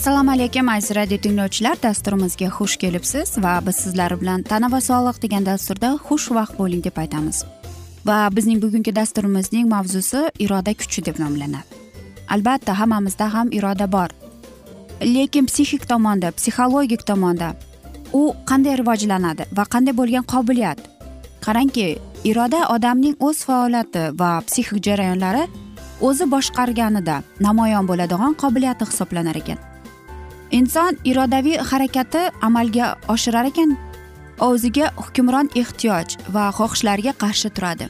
assalomu alaykum aziz radio tinglovchilar. Dasturimizga xush kelibsiz va biz sizlar bilan tana va sog'liq degan dasturda xushvaqt bo'ling deb aytamiz. Va bizning bugungi dasturimizning mavzusi iroda kuchi deb nomlanadi. Albatta hammamizda ham iroda bor. Lekin psixik tomonda psixologik tomonda u qanday rivojlanadi va qanday bo'lgan qobiliyat? Qarangki iroda odamning o'z faoliyati va psixik jarayonlari o'zi boshqarganida namoyon bo'ladigan qobiliyati hisoblanar ekan. Inson irodaviy harakati amalga oshirar ekan. O'ziga hukmron ehtiyoj va xohishlarga qarshi turadi.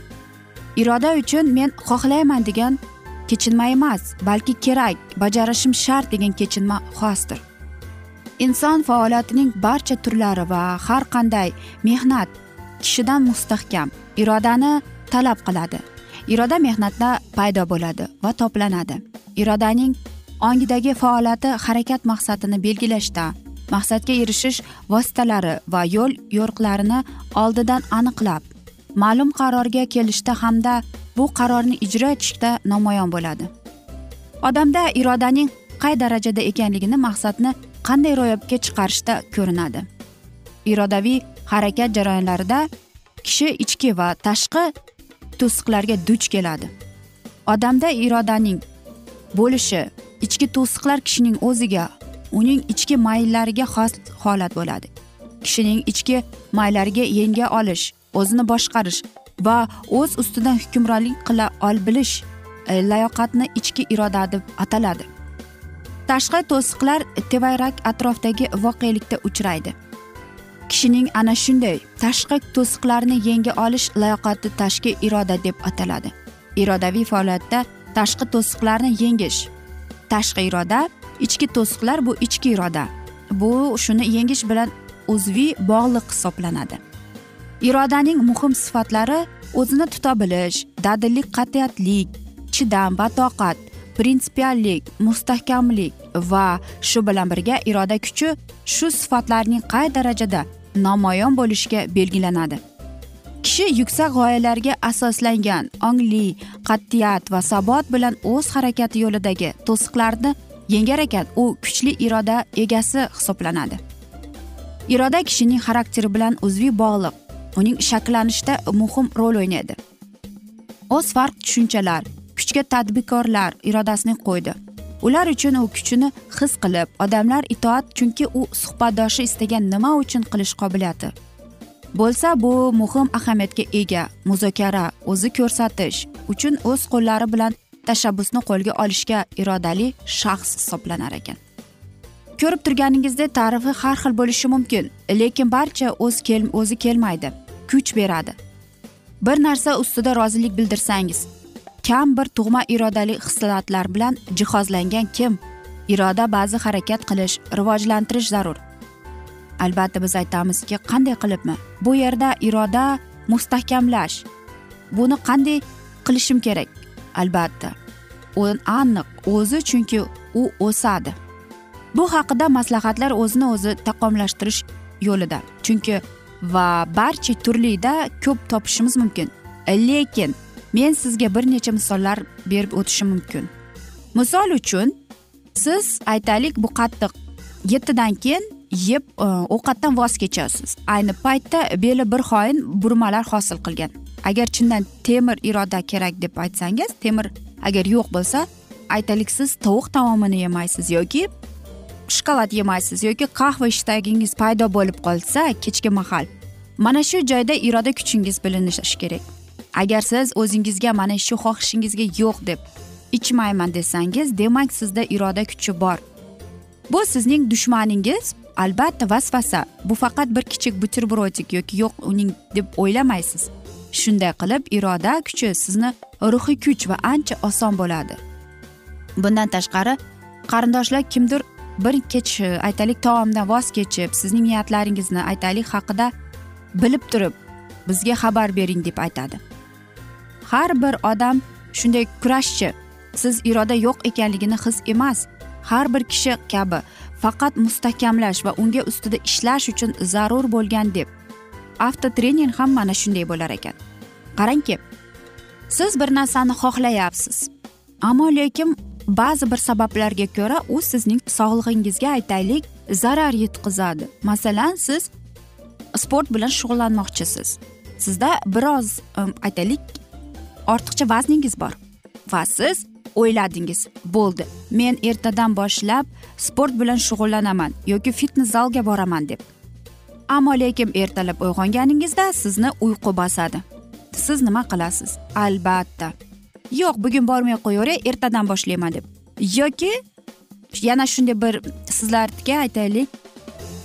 Iroda uchun men xohlayman degan kechinma emas balki kerak bajarishim shart degan kechinma xosdir. Inson faoliyatining barcha turlari va har qanday mehnat kishidan mustahkam irodani talab qiladi. Iroda mehnatda paydo bo'ladi va toplanadi. Irodaning ongidagi faoliyati harakat maqsadini belgilashda. Maqsadga erishish vositalari va yo'l yo'riqlarini oldidan aniqlab ma'lum qarorga kelishda hamda bu qarorni ijro etishda namoyon bo'ladi. Odamda irodaning qay darajada ekanligini maqsadni qanday ro'yobga chiqarishda ko'rinadi. Irodaviy harakat jarayonlarida kishi ichki va tashqi to'siqlarga duch keladi. Odamda irodaning bo'lishi ichki to'siqlar kishining o'ziga uning ichki mayllariga xos holat bo'ladi. Kishining ichki maylariga yenga olish o'zini boshqarish va o'z ustidan hukmronlik qila ol bilish e, layoqatni ichki iroda deb ataladi. Tashqi to'siqlar tevarak atrofdagi voqelikda uchraydi. Kishining ana shunday tashqi to'siqlarni yenga olish layoqati tashqi iroda deb ataladi. Irodaviy faoliyatda tashqi to'siqlarni yengish tashqi iroda ichki to'siqlar bu ichki iroda. Bu shuni yengish bilan uzviy bog'liq hisoblanadi. Irodaning muhim sifatlari o'zini tuta bilish dadillik qat'iyatlik chidam va toqat prinsipiallik mustahkamlik va shu bilan birga iroda kuchi shu sifatlarning qay darajada namoyon bo'lishiga belgilanadi. Kishi yuksak g'oyalarga asoslangan ongli qat'iyat va sabot bilan o'z harakati yo'lidagi to'siqlarni yengar ekan u kuchli iroda egasi hisoblanadi. Iroda kishining xarakteri bilan uzviy bog'liq. Uning shakllanishida muhim rol o'ynaydi. O'z farq tushunchalar kuchga tadbirkorlar irodasini qo'ydi. Ular uchun u kuchini his qilib odamlar itoat chunki u suhbatdoshi istagan nima uchun qilish qobiliyati bo'lsa bu muhim ahamiyatga ega. Muzokara o'zi ko'rsatish uchun o'z qo'llari bilan tashabbusni qo'lga olishga irodali shaxs hisoblanar ekan. Ko'rib turganingizdek tarifi har xil bo'lishi mumkin lekin barcha o'z kel o'zi kelmaydi kuch beradi. Bir narsa ustida rozilik bildirsangiz kam bir tug'ma irodali hislatlar bilan jihozlangan kim? Iroda ba'zi harakat qilish rivojlantirish zarur. Albatta biz aytamizki qanday qilibmi? Bu yerda iroda mustahkamlash. Buni qanday qilishim kerak? Albatta. U aniq o'zi chunki u o'sadi. Bu haqida maslahatlar o'zini o'zi taqomlashtirish yo'lida. Chunki va barcha turlida ko'p topishimiz mumkin. Lekin men sizga bir necha misollar berib o'tishim mumkin. Misol uchun siz aytaylik bu qattiq yettidan keyin yeb e, ovqatdan voz kechasiz. Ayni paytda beli bir xoin burmalar hosil qilgan. Agar chindan temir iroda kerak deb aytsangiz temir agar yo'q bo'lsa aytaylik siz tovuq taomini yemaysiz yoki shokolad yemaysiz yoki qahva ishtagingiz paydo bo'lib qolsa kechki mahal. Mana shu joyda iroda kuchingiz bilinishi kerak. Agar siz o'zingizga mana shu xohishingizga yo'q deb ichmayman desangiz demak sizda iroda kuchi bor. Bu sizning dushmaningiz albatta vasvasa. Bu faqat bir kichik buterbrодик yoki yo'q uning deb o'ylamaysiz. Shunday qilib iroda kuchi sizni ruhiy kuch va ancha oson bo'ladi. Bundan tashqari qarindoshlar kimdir bir kech e, aytaylik taomdan voz kechib sizning niyatlaringizni aytaylik haqida bilib turib bizga xabar bering deb aytadi. Har bir odam shunday kurashchi. Siz iroda yo'q ekanligini his emas. Har bir kishi kabi. Faqat mustahkamlash va unga ustida ishlash uchun zarur bo'lgan deb. Avtotrening ham mana shunday bo'lar ekan. Qarangki siz bir narsani xohlayapsiz. Ammo lekin ba'zi bir sabablarga ko'ra u sizning sog'lig'ingizga aytaylik zarar yetkazadi masalan siz sport bilan shug'ullanmoqchisiz. Sizda biroz aytaylik ortiqcha vazningiz bor va siz o'yladingiz bo'ldi. Men ertadan boshlab sport bilan shug'ullanaman yoki fitnes zalga boraman deb. Ammo lekin ertalab uyg'onganingizda sizni uyqu bosadi siz nima qilasiz? Albatta. Yo'q bugun bormay qo'yaveray ertadan boshlayman deb. Yoki yana shunday bir sizlarga aytaylik.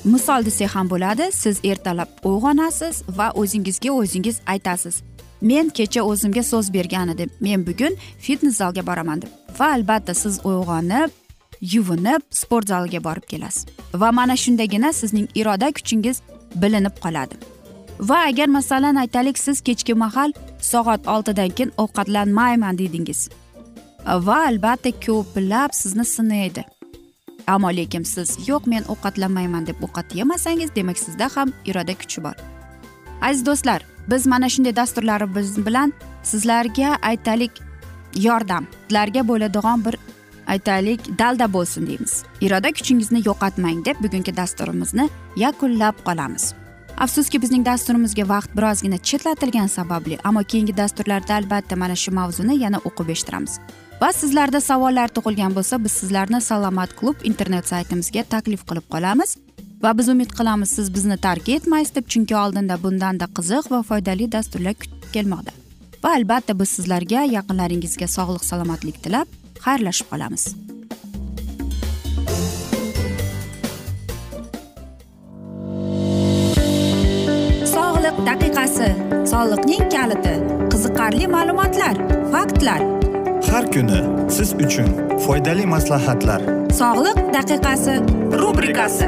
Misol desak ham bo'ladi siz ertalab uyg'onasiz va o'zingizga o'zingiz aytasiz. Men kecha o'zimga so'z bergan edim men bugun fitnes zalga boraman deb. Va albatta siz uyg'onib yuvinib sport zaliga borib kelasiz. Va mana shundagina sizning iroda kuchingiz bilinib qoladi. Va agar masalan aytaylik siz kechki mahal soat oltidan keyin ovqatlanmayman dedingiz. Va albatta ko'plab sizni sinaydi. Ammo lekin siz yo'q men ovqatlanmayman deb ovqat yemasangiz demak sizda ham iroda kuchi bor. Aziz do'stlar biz mana shunday dasturlarimiz bilan sizlarga aytaylik yordam sizlarga bo'ladigan bir aytaylik dalda bo'lsin deymiz. Iroda kuchingizni yo'qotmang deb bugungi dasturimizni yakunlab qolamiz. Afsuski bizning dasturimizga vaqt birozgina chetlatilgani sababli ammo keyingi dasturlarda albatta mana shu mavzuni yana o'qib eshittiramiz. Va sizlarda savollar tug'ilgan bo'lsa biz sizlarni salomat klub internet saytimizga taklif qilib qolamiz. Va biz umid qilamiz siz bizni tark etmaysiz deb chunki oldinda bundanda qiziq va foydali dasturlar kutib kelmoqda. Va albatta biz sizlarga yaqinlaringizga sog'lik salomatlik tilab xayrlashib qolamiz. Sog'liq daqiqasi soliqning kaliti qiziqarli ma'lumotlar faktlar. Har kuni siz uchun foydali maslahatlar. Sog'liq daqiqasi rubrikasi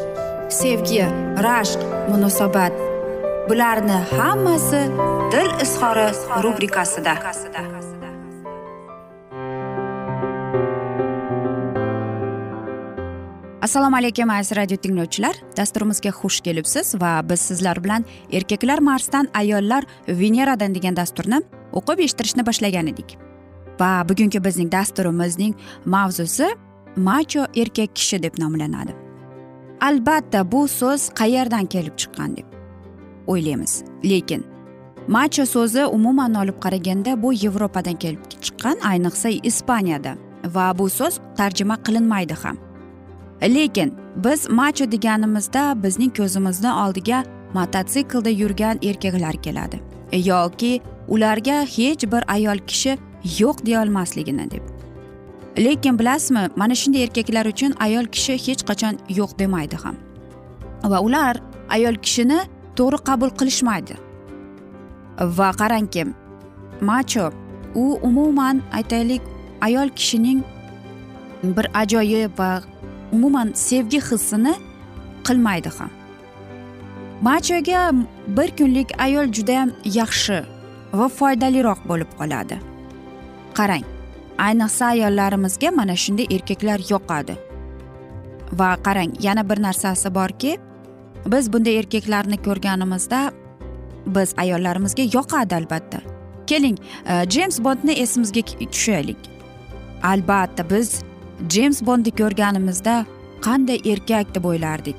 sevgi rashq munosabat. Bularni hammasi dil izhori rubrikasida. Assalomu alaykum aziz radio tinglovchilar. Dasturimizga xush kelibsiz va biz sizlar bilan erkaklar marsdan ayollar veneradan degan dasturni o'qib eshittirishni boshlagan edik. Va bugungi bizning dasturimizning mavzusi macho erkak kishi deb nomlanadi. Albatta bu so'z qayerdan kelib chiqqan deb o'ylaymiz. Lekin macho so'zi umuman olib qaraganda bu yevropadan kelib chiqqan ayniqsa ispaniyada va bu so'z tarjima qilinmaydi ham. Lekin biz macho deganimizda bizning ko'zimizni oldiga mototsiklda yurgan erkaklar keladi. Yoki ularga hech bir ayol kishi yo'q deyolmasligini deb lekin bilasizmi mana shunday erkaklar uchun ayol kishi hech qachon yo'q demaydi ham. Va ular ayol kishini to'g'ri qabul qilishmaydi. Va qarangki macho u umuman aytaylik ayol kishining bir ajoyib va umuman sevgi hissini qilmaydi ham. Machoga bir kunlik ayol judayam yaxshi va foydaliroq bo'lib qoladi. Qarang. Ayniqsa ayollarimizga mana shunday erkaklar yoqadi. Va qarang yana bir narsasi borki biz bunday erkaklarni ko'rganimizda biz ayollarimizga yoqadi albatta. Keling e, jeyms bondni esimizga tushaylik. Albatta biz jeyms bondni ko'rganimizda qanday erkak deb o'ylardik.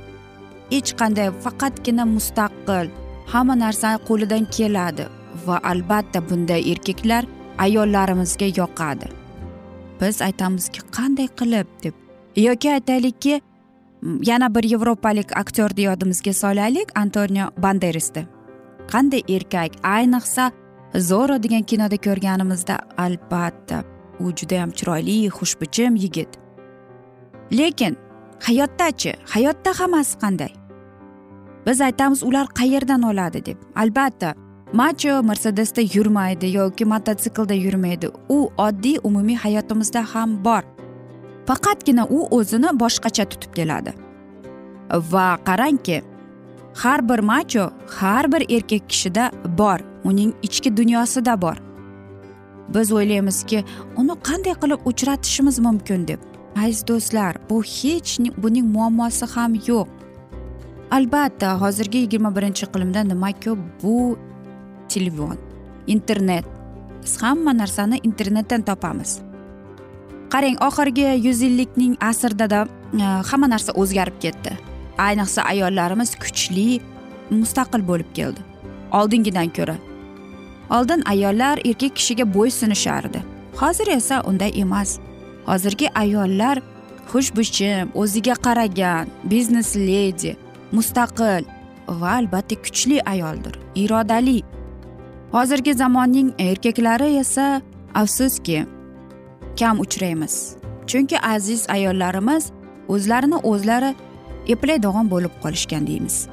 Hech qanday faqatgina mustaqil hamma narsa qo'lidan keladi va albatta bunday erkaklar ayollarimizga yoqadi. Biz aytamizki qanday qilib deb. Yoki aytaylikki yana bir yevropalik aktyorni yodimizga solaylik antonio banderasni qanday erkak ayniqsa zoro degan kinoda ko'rganimizda albatta u judayam chiroyli xushbichim yigit. Lekin hayotdachi hayotda hammasi qanday? Biz aytamiz ular qayerdan oladi deb. Albatta macho mercedesda yurmaydi yoki mototsiklda yurmaydi. U oddiy umumiy hayotimizda ham bor. Faqatgina u o'zini boshqacha tutib keladi. Va qarangki har bir macho har bir erkak kishida bor. Uning ichki dunyosida bor. Biz o'ylaymizki uni qanday qilib uchratishimiz mumkin deb. Aziz do'stlar bu hech buning muammosi ham yo'q. Albatta hozirgi yigirma birinchi iqlimda nima ko'p bu telefon internet biz hamma narsani internetdan topamiz. Qarang oxirgi yuz yillikning asrida e, hamma narsa o'zgarib ketdi. Ayniqsa ayollarimiz kuchli mustaqil bo'lib keldi. Oldingidan ko'ra. Oldin ayollar erkak kishiga bo'ysunishardi hozir esa unday emas. Hozirgi ayollar xushbichim o'ziga qaragan biznes ledi mustaqil va albatta kuchli ayoldir irodali. Hozirgi zamonning erkaklari esa afsuski kam uchraymiz. Chunki aziz ayollarimiz o'zlarini o'zlari eplaydigan bo'lib qolishgan deymiz.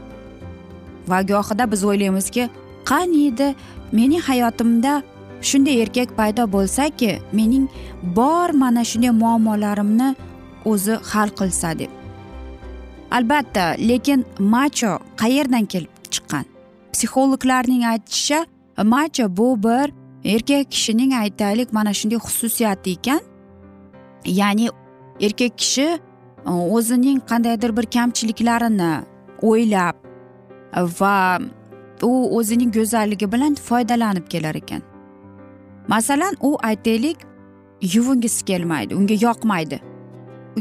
Va gohida biz o'ylaymizki qaniydi mening hayotimda shunday erkak paydo bo'lsaki mening bor mana shunday muammolarimni o'zi hal qilsa deb. Albatta lekin macho qayerdan kelib chiqqan? Psixologlarning aytishicha macho bu bir erkak kishining aytaylik mana shunday xususiyati ekan. Ya'ni erkak kishi e, o'zining qandaydir bir kamchiliklarini o'ylab va u o'zining go'zalligi bilan foydalanib kelar ekan. Masalan u aytaylik yuvingisi kelmaydi unga yoqmaydi.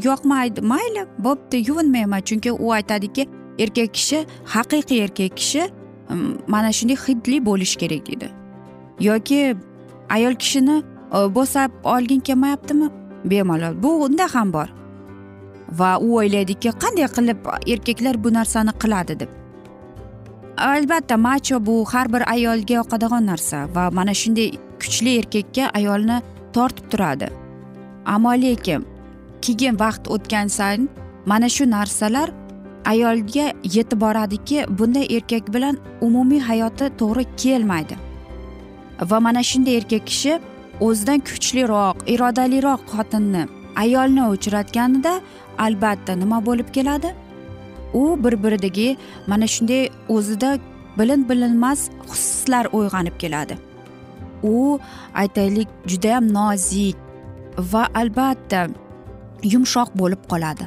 Yoqmaydi mayli bo'pti yuvinmayman. Chunki u aytadiki erkak kishi haqiqiy erkak kishi mana shunday hidli bo'lishi kerak deydi yoki ayol kishini e, bo'sab olging kelmayaptimi? Bemalol bu unda ham bor. Va u o'ylaydiki qanday qilib erkaklar bu narsani qiladi deb. Albatta macho bu har bir ayolga yoqadigan narsa va mana shunday kuchli erkakka ayolni tortib turadi. Ammo lekin keyin vaqt o'tgan sayin mana shu narsalar ayolga yetib boradiki bunday erkak bilan umumiy hayoti to'g'ri kelmaydi. Va mana shunday erkak kishi o'zidan kuchliroq irodaliroq xotinni ayolni uchratganida albatta nima bo'lib keladi? U bir biridagi mana shunday o'zida bilin bilinmas hislar uyg'onib keladi. U aytaylik judayam nozik va albatta yumshoq bo'lib qoladi.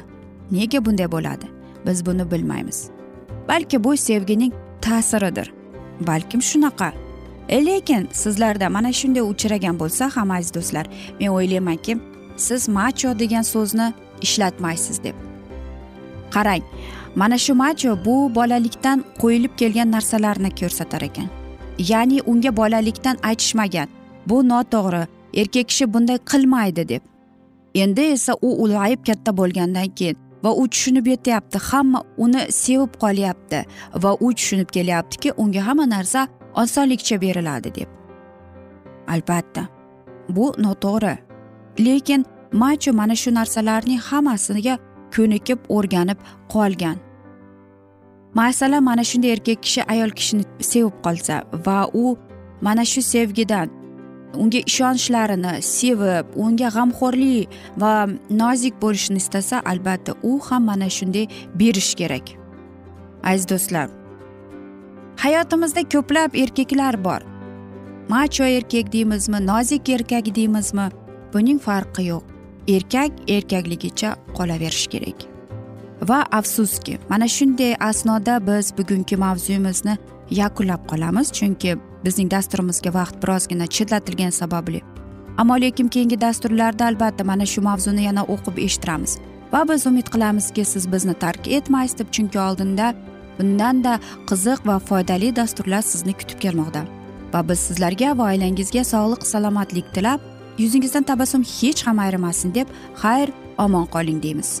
Nega bunday bo'ladi? Biz buni bilmaymiz. Balki bu sevgining ta'siridir. Balkim shunaqa. E, lekin sizlarda mana shunday uchragan bo'lsa ham aziz do'stlar men o'ylaymanki siz macho degan so'zni ishlatmaysiz deb. Qarang mana shu macho bu bolalikdan qo'yilib kelgan narsalarni ko'rsatar ekan. Ya'ni unga bolalikdan aytishmagan bu noto'g'ri erkak kishi bunday qilmaydi deb. Endi esa u ulg'ayib katta bo'lgandan keyin va u tushunib yetyapti hamma uni sevib qolyapti va u tushunib kelyaptiki unga hamma narsa osonlikcha beriladi deb. Albatta bu noto'g'ri. Lekin macho mana shu narsalarning hammasiga ko'nikib o'rganib qolgan. Masalan mana shunday erkak kishi ayol kishini sevib qolsa va u mana shu sevgidan unga ishonchlarini sevib unga g'amxo'rlik va nozik bo'lishni istasa albatta u ham mana shunday berish kerak. Aziz do'stlar hayotimizda ko'plab erkaklar bor. Macho erkak deymizmi nozik erkak deymizmi buning farqi yo'q. Erkak erkakligicha qolaverishi kerak. Va afsuski mana shunday asnoda biz bugungi mavzuyimizni yakunlab qolamiz chunki bizning dasturimizga vaqt birozgina chetlatilgani sababli. Ammo lekin keyingi dasturlarda albatta mana shu mavzuni yana o'qib eshittiramiz. Va biz umid qilamizki siz bizni tark etmaysiz deb chunki oldinda bundanda qiziq va foydali dasturlar sizni kutib kelmoqda. Va biz sizlarga va oilangizga sog'lik salomatlik tilab yuzingizdan tabassum hech ham ayrimasin deb xayr omon qoling deymiz.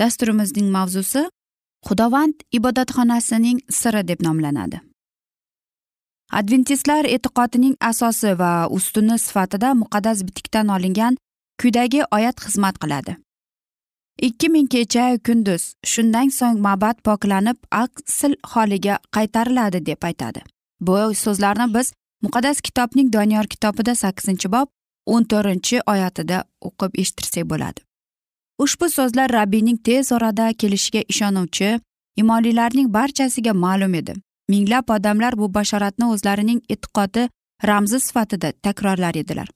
dasturimizning mavzusi xudovand ibodatxonasining siri deb nomlanadi. Adventistlar e'tiqodining asosi va ustuni sifatida muqaddas bitikdan olingan quyidagi oyat xizmat qiladi. Ikki ming kecha kunduz shundan so'ng mabad poklanib asl holiga qaytariladi deb aytadi. Bu so'zlarni biz muqaddas kitobning doniyor kitobida sakkizinchi bob o'n to'rtinchi oyatida o'qib eshittirsak bo'ladi. Ushbu so'zlar rabbiyning tez orada kelishiga ishonuvchi imonlilarning barchasiga ma'lum edi. Minglab odamlar bu bashoratni o'zlarining e'tiqodi ramzi sifatida takrorlar edilar.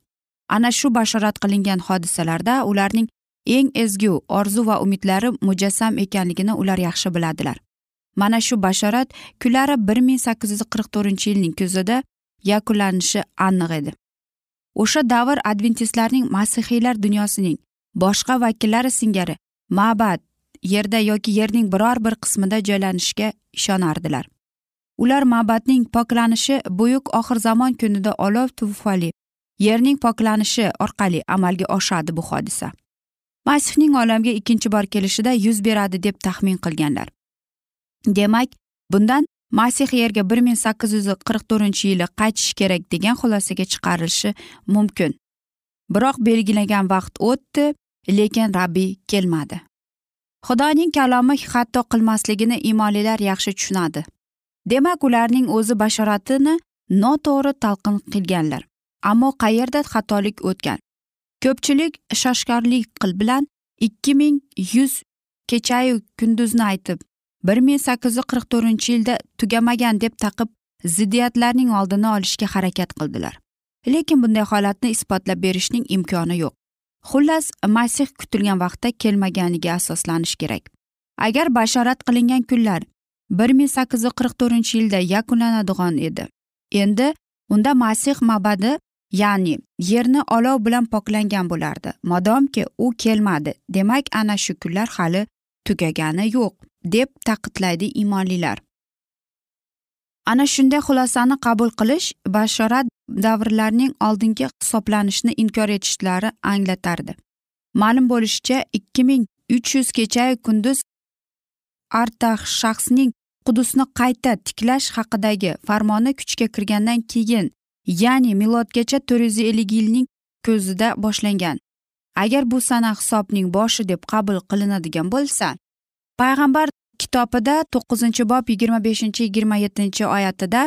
Ana shu bashorat qilingan hodisalarda ularning eng ezgu orzu va umidlari mujassam ekanligini ular yaxshi biladilar. Mana shu bashorat kunlari bir ming sakkiz yuz qirq to'rtinchi yilning kuzida yakunlanishi aniq edi. O'sha davr adventistlarning masihiylar dunyosining boshqa vakillari singari ma'bad yerda yoki yerning biror bir qismida joylanishiga ishonardilar. Ular ma'badning poklanishi buyuk oxir zamon kunida olov tufayli yerning poklanishi orqali amalga oshadi bu hodisa. Masihning olamga ikkinchi bor kelishida yuz beradi deb taxmin qilganlar. Demak bundan masih yerga bir ming sakkiz yuz qirq to'rtinchi yili qaytishi kerak degan xulosaga chiqarilishi mumkin. Biroq belgilagan vaqt o'tdi lekin rabbiy kelmadi. Xudoning kalomi xato qilmasligini imonlilar yaxshi tushunadi. Demak ularning o'zi bashoratini noto'g'ri talqin qilganlar ammo qayerda xatolik o'tgan? Ko'pchilik shoshkorlik qil bilan ikki ming yuz kechayu kunduzni aytib bir ming sakkiz yuz qirq to'rtinchi yilda tugamagan deb taqib ziddiyatlarning oldini olishga harakat qildilar. Lekin bunday holatni isbotlab berishning imkoni yo'q. Xullas masih kutilgan vaqtda kelmaganiga asoslanish kerak. Agar bashorat qilingan kunlar bir ming sakkiz yuz qirq to'rtinchi yilda yakunlanadigan edi endi unda masih mabadi ya'ni yerni olov bilan poklangan bo'lardi. Modomki u kelmadi demak ana shu kunlar hali tugagani yo'q deb ta'kidlaydi imonlilar. Ana shunday xulosani qabul qilish bashorat davrlarning oldingi hisoblanishni inkor etishlari anglatardi. Ma'lum bo'lishicha ikki ming uch yuz kechayu kunduz artaxshaxsning qudusni qayta tiklash haqidagi farmoni kuchga kirgandan keyin ya'ni milodgacha to'rt yuz ellik yilning ko'zida boshlangan. Agar bu sana hisobning boshi deb qabul qilinadigan bo'lsa payg'ambar kitobida to'qqizinchi bob yigirma beshinchi yigirma yettinchi oyatida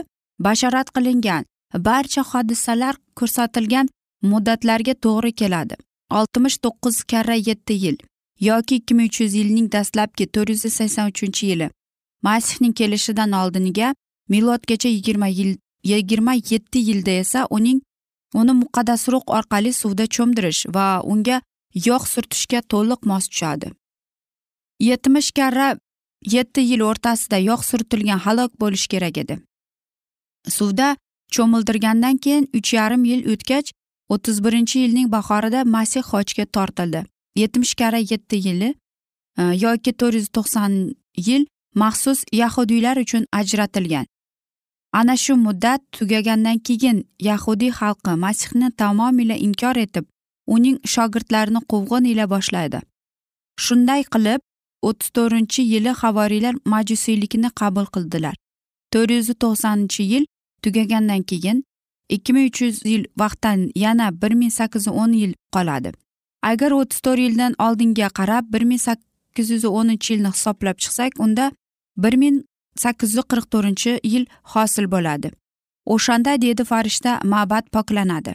bashorat qilingan barcha hodisalar ko'rsatilgan muddatlarga to'g'ri keladi. Oltmish to'qqiz karra yetti yil yoki ikki ming uch yuz yilning dastlabki to'rt yuz sakson uchinchi yili masihning kelishidan oldiniga milodgacha yigirma yil yigirma yetti yilda esa uning uni muqaddas ruh orqali suvda cho'mdirish va unga yog' surtishga to'liq mos tushadi. Yetmish karra yetti yil o'rtasida yog' surtilgan halok bo'lishi kerak edi. Suvda cho'mildirgandan keyin uch yarim yil o'tgach o'ttiz birinchi yilning bahorida masih hojga tortildi. Yetmish karra yetti yili e, yoki to'rt yuz to'qson yil maxsus yahudiylar uchun ajratilgan. Ana shu muddat tugagandan keyin yahudiy xalqi masihni tamomila inkor etib uning shogirdlarini quvg'in ila boshlaydi. Shunday qilib o'ttiz to'rtinchi yili havoriylar majusiylikni qabul qildilar. to'rt yuz to'qsoninchi yil tugagandan keyin ikki ming uch yuz yil vaqtdan yana bir ming sakkiz yuz o'n yil qoladi. Agar o'ttiz to'rt yildan oldinga qarab bir ming sakkiz sakkiz yuz o'ninchi yilni hisoblab chiqsak unda bir ming sakkiz yuz qirq to'rtinchi yil hosil bo'ladi. O'shanda dedi farishta ma'bad poklanadi.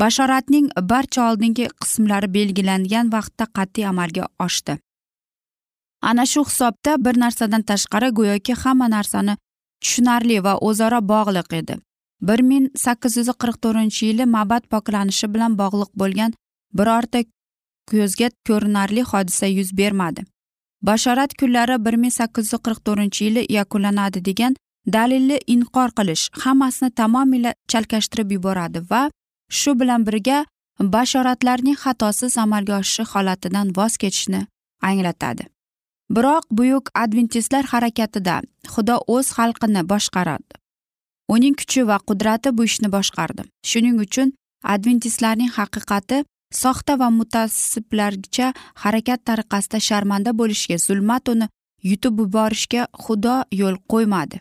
Bashoratning barcha oldingi qismlari belgilangan vaqtda qat'iy amalga oshdi. Ana shu hisobda bir narsadan tashqari go'yoki hamma narsani tushunarli va o'zaro bog'liq edi. bir ming sakkiz yuz qirq to'rtinchi yili mabad poklanishi bilan bog'liq bo'lgan birorta ko'zga ko'rinarli hodisa yuz bermadi. Bashorat kunlari bir ming sakkiz yuz qirq to'rtinchi yili yakunlanadi degan dalilni inkor qilish hammasini tamomila chalkashtirib yuboradi va shu bilan birga bashoratlarning xatosiz amalga oshishi holatidan voz kechishni anglatadi. Biroq buyuk adventistlar harakatida xudo o'z xalqini boshqaradi. Uning kuchi va qudrati bu ishni boshqardi. Shuning uchun adventistlarning haqiqati soxta va mutassiblarcha harakat tariqasida sharmanda bo'lishga zulmat uni yutib yuborishga xudo yo'l qo'ymadi.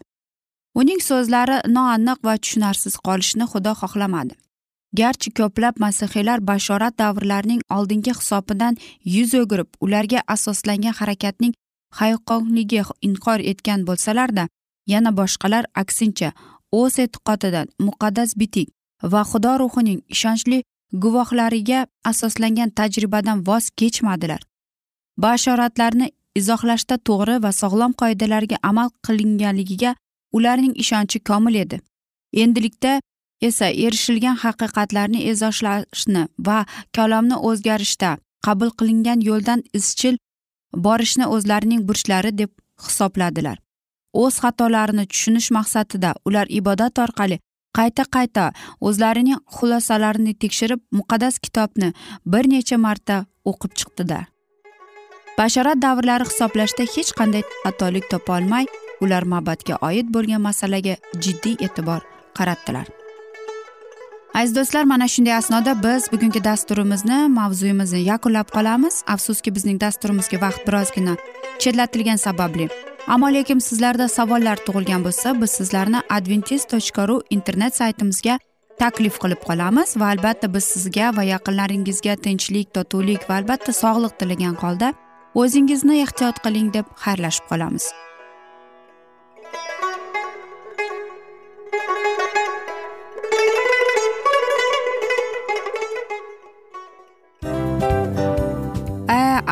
Uning so'zlari noaniq va tushunarsiz qolishni xudo xohlamadi. Garchi ko'plab masihiylar bashorat davrlarining oldingi hisobidan yuz o'girib ularga asoslangan harakatning haqqonligi inkor etgan bo'lsalarda yana boshqalar aksincha o'z e'tiqodidan muqaddas bitik va xudo ruhining ishonchli guvohlariga asoslangan tajribadan voz kechmadilar. Bashoratlarni izohlashda to'g'ri va sog'lom qoidalarga amal qilinganligiga ularning ishonchi komil edi. Endilikda esa erishilgan haqiqatlarni e'zozlashni va kalomni o'zgarishda qabul qilingan yo'ldan izchil borishni o'zlarining burchlari deb hisobladilar. O'z xatolarini tushunish maqsadida ular ibodat orqali qayta qayta o'zlarining xulosalarini tekshirib muqaddas kitobni bir necha marta o'qib chiqdilar. Bashorat davrlari hisoblashda hech qanday xatolik topolmay ular mabadga oid bo'lgan masalaga jiddiy e'tibor qaratdilar. Aziz do'stlar mana shunday asnoda biz bugungi dasturimizni mavzuyimizni yakunlab qolamiz. Afsuski bizning dasturimizga vaqt birozgina chetlatilgani sababli. Ammo lekin sizlarda savollar tug'ilgan bo'lsa biz sizlarni adventis tochka ru internet saytimizga taklif qilib qolamiz va albatta biz sizga va yaqinlaringizga tinchlik totuvlik va albatta sog'liq tilagan holda o'zingizni ehtiyot qiling deb xayrlashib qolamiz.